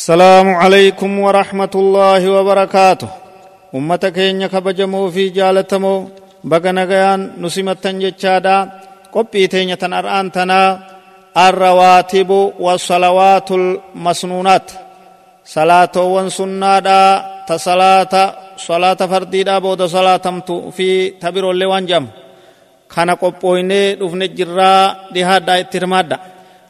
السلام عليكم ورحمة الله وبركاته أمة كينيا كبجمو في جالتمو بغا نغيان نسمتن جتشادا قبي تينيا تنرآن تنا الرواتب والصلوات المسنونات صلاة وانسنادا تصلاة صلاة فرديدا بود صلاة في تبير اللي وانجم كان قبويني دفن الجرا دهادا اترمادا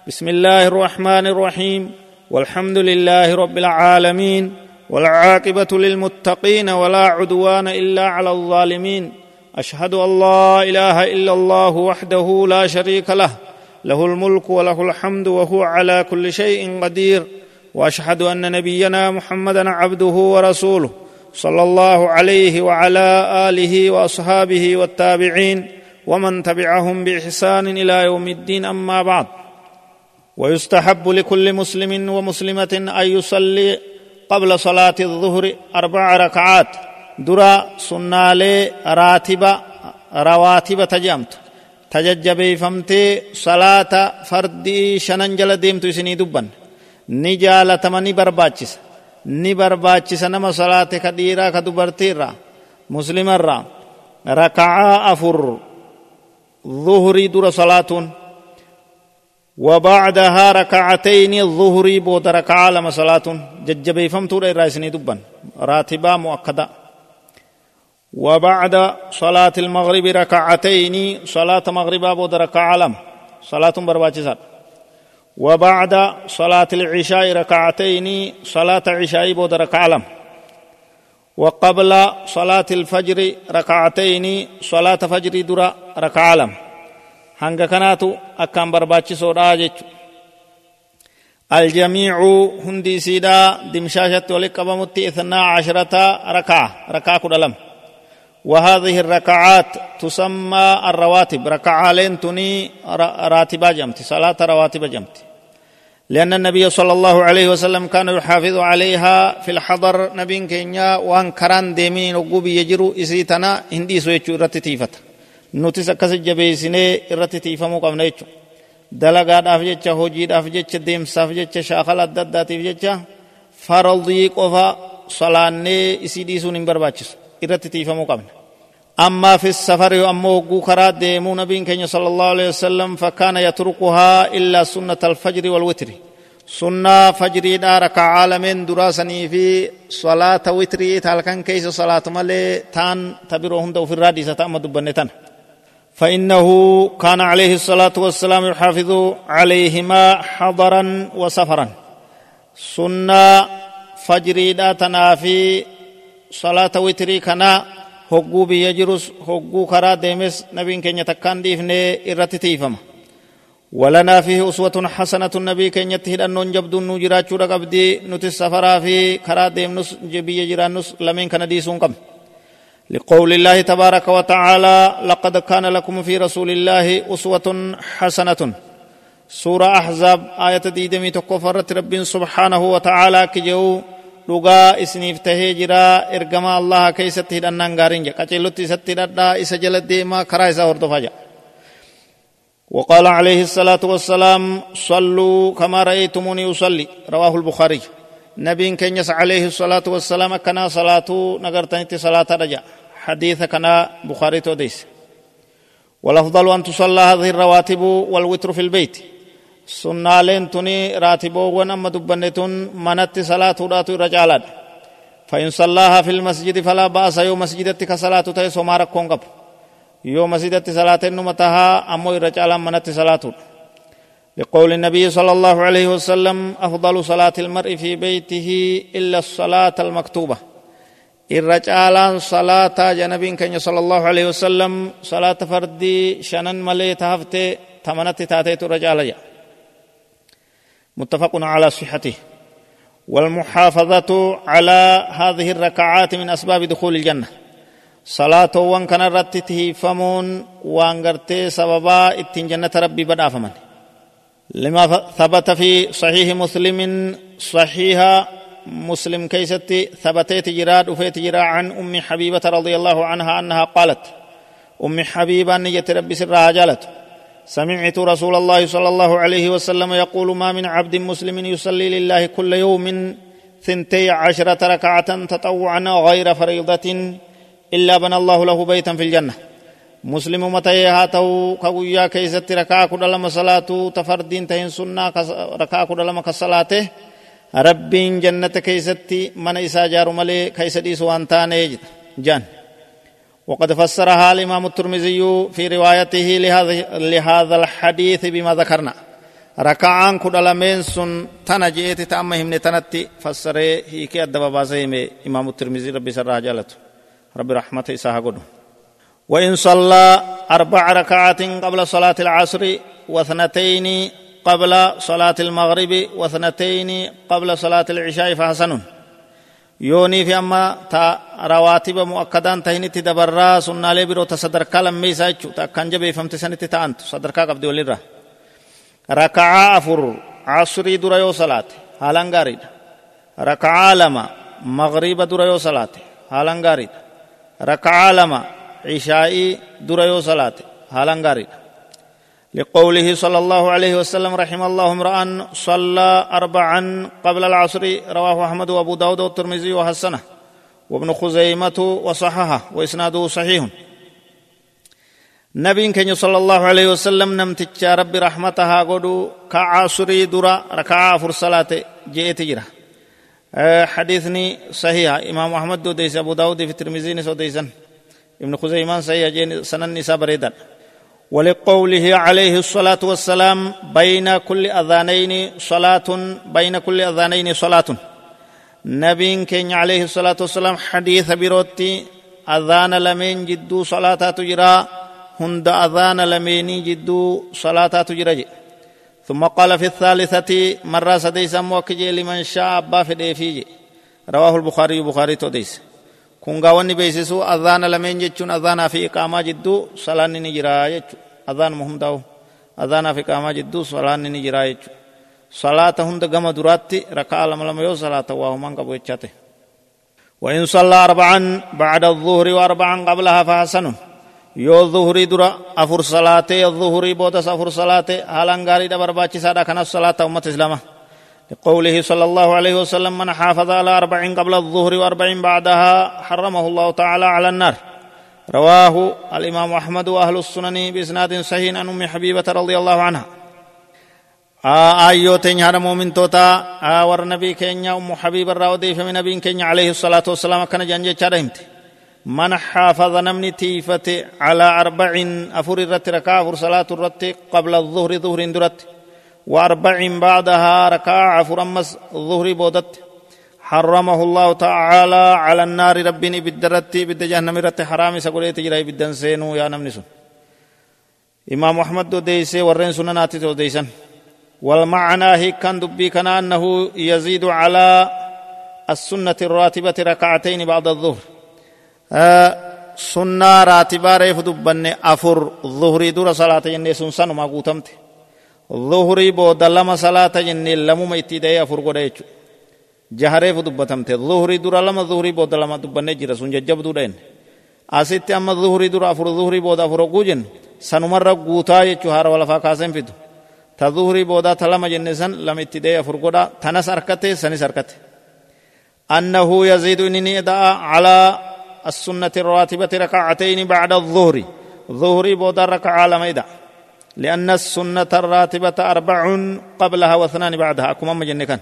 بسم الله الرحمن الرحيم والحمد لله رب العالمين والعاقبة للمتقين ولا عدوان إلا على الظالمين. أشهد أن لا إله إلا الله وحده لا شريك له. له الملك وله الحمد وهو على كل شيء قدير. وأشهد أن نبينا محمدا عبده ورسوله صلى الله عليه وعلى آله وأصحابه والتابعين ومن تبعهم بإحسان إلى يوم الدين أما بعد. ويستحب لكل مسلم ومسلمة أن يصلي قبل صلاة الظهر أربع ركعات. درا سنالي راتبة رواتب تجمت تججبي فمتي صلاة فردي شننجل ديمت سني دبا نجالتمني برباچس ni barbaachisa nama salaate ka dhiiraa ka dubartiirra muslimarra raka'aa afur zuhurii dura salaatuun وبعدها ركعتين الظهر بود ركعة لما صلاة ججبي فمتور الرئيسني دبا راتبا مؤكدا. وبعد صلاة المغرب ركعتين صلاة مغربا بود ركعة لما صلاة برباچسات وبعد صلاة العشاء ركعتين صلاة عشاء بود ركعة لما وقبل صلاة الفجر ركعتين صلاة فجر درا ركعة لما hanga kanaatu akkaan barbaachisoodha jechu. Aljamiicu hundi isiidha dimshaashatti walit qabamutti ithnaa casharata rakaa rakaa kudha lama وهذه الركعات تسمى الرواتب ركعة لينتني راتبة جمت صلاة رواتب جمت لأن النبي صلى الله عليه وسلم كان يحافظ عليها في الحضر نبي كينيا وان كران ديمين وقوبي يجرو إسيتنا هندي سويتشو رتتيفت nutis akkas jabeessinee irratti tiifamuu qabna jechuudha dalagaadhaaf jecha hojiidhaaf jecha deemsaaf jecha shaakala adda addaatiif jecha faradii qofa salaannee isii dhiisuun hin barbaachisu irratti tiifamuu qabna أما في السفر أمو كرا ديمو نبي كenya صلى الله عليه وسلم فكان يتركها إلا سنة الفجر والوتر سنة فجر دار كعالمين دراسني في صلاة وتري تالكن كيس صلاة ملي تان تبروهم دو في الرادسة أما دبنتان فإنه كان عليه الصلاة والسلام يحافظ عليهما حضرا وسفرا. سنة فجري تنافي صلاة وتري كنا jirus hogguu karaa deemes nabiin keenya takkaan dhiifnee irratti tiifama ولنا فيه أسوة حسنة النبي كن يتهدن جبد نجرا چورا قبدي نتس سفرا في كرا ديم نس جبي جرانس لمن كان ديسون قم. لقول الله تبارك وتعالى لقد كان لكم في رسول الله أسوة حسنة. سورة أحزاب آية ديدمي تكفرت رب سبحانه وتعالى كجو لغا إسنيف تهجرا إرغما الله كيست هدنان غارين قچلت ستددا اس جل ديما كرا اس هردفاجا وقال عليه الصلاة والسلام صلوا كما رأيتموني أصلي. رواه البخاري. نبي كنيس عليه الصلاة والسلام كنا صلاة نغرتني صلاة رجع حديث كنا بخاري توديس. والأفضل أن تصلى هذه الرواتب والوتر في البيت. سنة لين تني راتبو ونما دبنتون منت صلاة راتو رجالات فإن صلاها في المسجد فلا بأس يوم مسجدتك صلاة تيس ومارك كونغب. يوم مسجدت صلاة نمتها أمو رجالا منت صلاة. لقول النبي صلى الله عليه وسلم أفضل صلاة المرء في بيته إلا الصلاة المكتوبة. Irra caalaan salaataa janabiin keenya sala allahu alaihi wasalam salaata fardii shanan malee tahaftee tamanatti taateetu irra caala jedha متفق على صحته والمحافظة على هذه الركعات من أسباب دخول الجنة صلاة وان كان رتته فمون وان قرتي سببا اتن جنة ربي بدا فمن لما ثبت في صحيح مسلم صحيحا مسلم كيستي ثبتت جراد وفيت جرا عن أم حبيبة رضي الله عنها أنها قالت أم حبيبة نية ربي سرها جالت سمعت رسول الله صلى الله عليه وسلم يقول ما من عبد مسلم يصلي لله كل يوم ثنتي عشرة ركعة تطوعا غير فريضة إلا بنى الله له بيتا في الجنة. مسلم متى كويا كيست ركعة كل لما صلاة تفردين تهين سنة ركعة كل لما كصلاته ربين جنة كيستي من إسا جار ملي كيسدي سوانتان جان وقد فسرها الإمام الترمذي في روايته لهذا, لهذا الحديث بما ذكرنا ركعان كدلمين سن تنجيت تأمهم نتنتي فسره هيك أدب باسهم إمام الترمذي ربي سرها جالته ربي رحمته إساها قدو وإن صلى أربع ركعات قبل صلاة العصر واثنتين قبل صلاة المغرب واثنتين قبل صلاة العشاء فحسن yoonii fi amma ta rawaatiba mu'akkadaan tahinitti dabarraa sunnaalee biroo ta sadarkaa lammeeysaa jechuu ta akkaan jabeeffamte sanitti ta'antu sadarkaa qabdi walirra raka'aa afur casrii dura yoo salaate haalan gaariidha raka'aa lama magriiba dura yoo salaate haalan gaariidha raka'aa lama cishaa'ii dura yoo salaate haalan gaariidha لقوله صلى الله عليه وسلم رحم الله امرأ صلى أربعا قبل العصر رواه أحمد وأبو داود والترمذي وحسنه وابن خزيمة وصححه وإسناده صحيح. نبي كان صلى الله عليه وسلم نمتج ربي رحمتها قدو كعصري درا ركعة فر صلاة جئت جرا. حديثني صحيح. إمام أحمد دو ديس أبو داود في الترمذي نسو ديسن. ابن خزيمان صحيح سنن نسا بريدان. ولقوله عليه الصلاة والسلام بين كل أذانين صلاة بين كل أذانين صلاة. نبي كين عليه الصلاة والسلام حديث بروتي أذان لمن جدو صلاة تجرى هند أذان لمن جدو صلاة تجرى. ثم قال في الثالثة مرة سديسا موكجي لمن شاء أبا في رواه البخاري بخاري توديس. Kun gaawwanni beeksisu adhaana lameen jechuun adhaanaa fi iqaamaa jidduu salaanni ni jira jechuudha adhaan hundaa'u adhaanaa fi iqaamaa jidduu salaanni ni jira jechuudha salaata hunda gama duraatti rakaa lama lama yoo salaata waa humaan qabu jechate وإن صلى أربعا بعد الظهر وأربعا قبلها فحسن يو الظهر درا أفر صلاة الظهر بوتس أفر صلاة هالان غاري دبر باتي سادا كان الصلاة أمة إسلامه لقوله صلى الله عليه وسلم من حافظ على أربع قبل الظهر وأربع بعدها حرمه الله تعالى على النار. رواه الإمام أحمد وأهل السنن بإسناد صحيح عن أم حبيبة رضي الله عنها. آيو تنيا مؤمن توتا ور نبي كينيا أم حبيب الراودي فمن نبي كينيا عليه الصلاة والسلام كان جنجة شرهمت من حافظ نمني تيفة على أربع أفر الرت ركع أفر صلاة الرت قبل الظهر ظهر درت وأربع بعدها ركع فرمس الظهر بودت. حرمه الله تعالى على النار ربني بالدرت بد جهنم رت. حرام سقولي تجري بدن سينو يا نمنسون إمام محمد دو ديسي ورين سنناتي دو ديسن. والمعنى هي كان دبي كان أنه يزيد على السنة الراتبة ركعتين بعد الظهر. آه سنة راتبة ريف دبن أفر ظهري دور صلاة ينسون سنسان ما قوتمته ظهري بودا لما صلاة جنة لموما اتدايا فرقودا يچو جهريف دبتمته ظهري دورا لما ظهري بودا لما دبنه جرا سن ججب دورين asitti amma zuhurii dura afur zuhurii booda afur oguu jennu sanumarra guutaa jechuu haara walafaa kaasen fidu ta zuhurii boodaa ta lama jenne san lama itti dee afur godha tanas harkate sanis harkate annahu yaziidu inni ida'a calaa السنة الراتبة ركعتين بعد الظهر ظهري بودا ركعة لما يدع لأن السنة الراتبة أربع قبلها واثنان بعدها. أكما مجنة كان.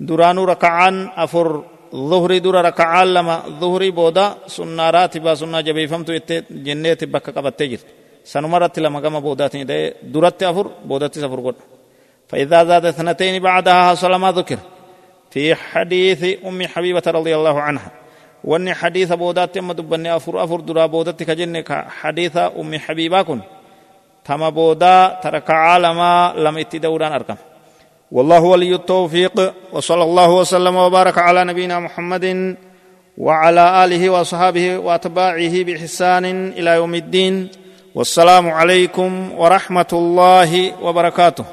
درانو ركعان أفر. ظهري دور ركعان لما ظهري بودا سنة راتبة سنة جبي فمتو جنة بك قبت تجر سنمرت لما قام بودات درت أفر بودات سفر قد فإذا زاد اثنتين بعدها حصل ما ذكر. في حديث أم حبيبة رضي الله عنها. وأن حديث بودات يم أفر أفر درا بودات كجنة. حديث أم حبيبة كن. تما بودا ترك عالما لم اتدوران أركم والله ولي التوفيق وصلى الله وسلم وبارك على نبينا محمد وعلى آله وصحابه وأتباعه بإحسان إلى يوم الدين. والسلام عليكم ورحمة الله وبركاته.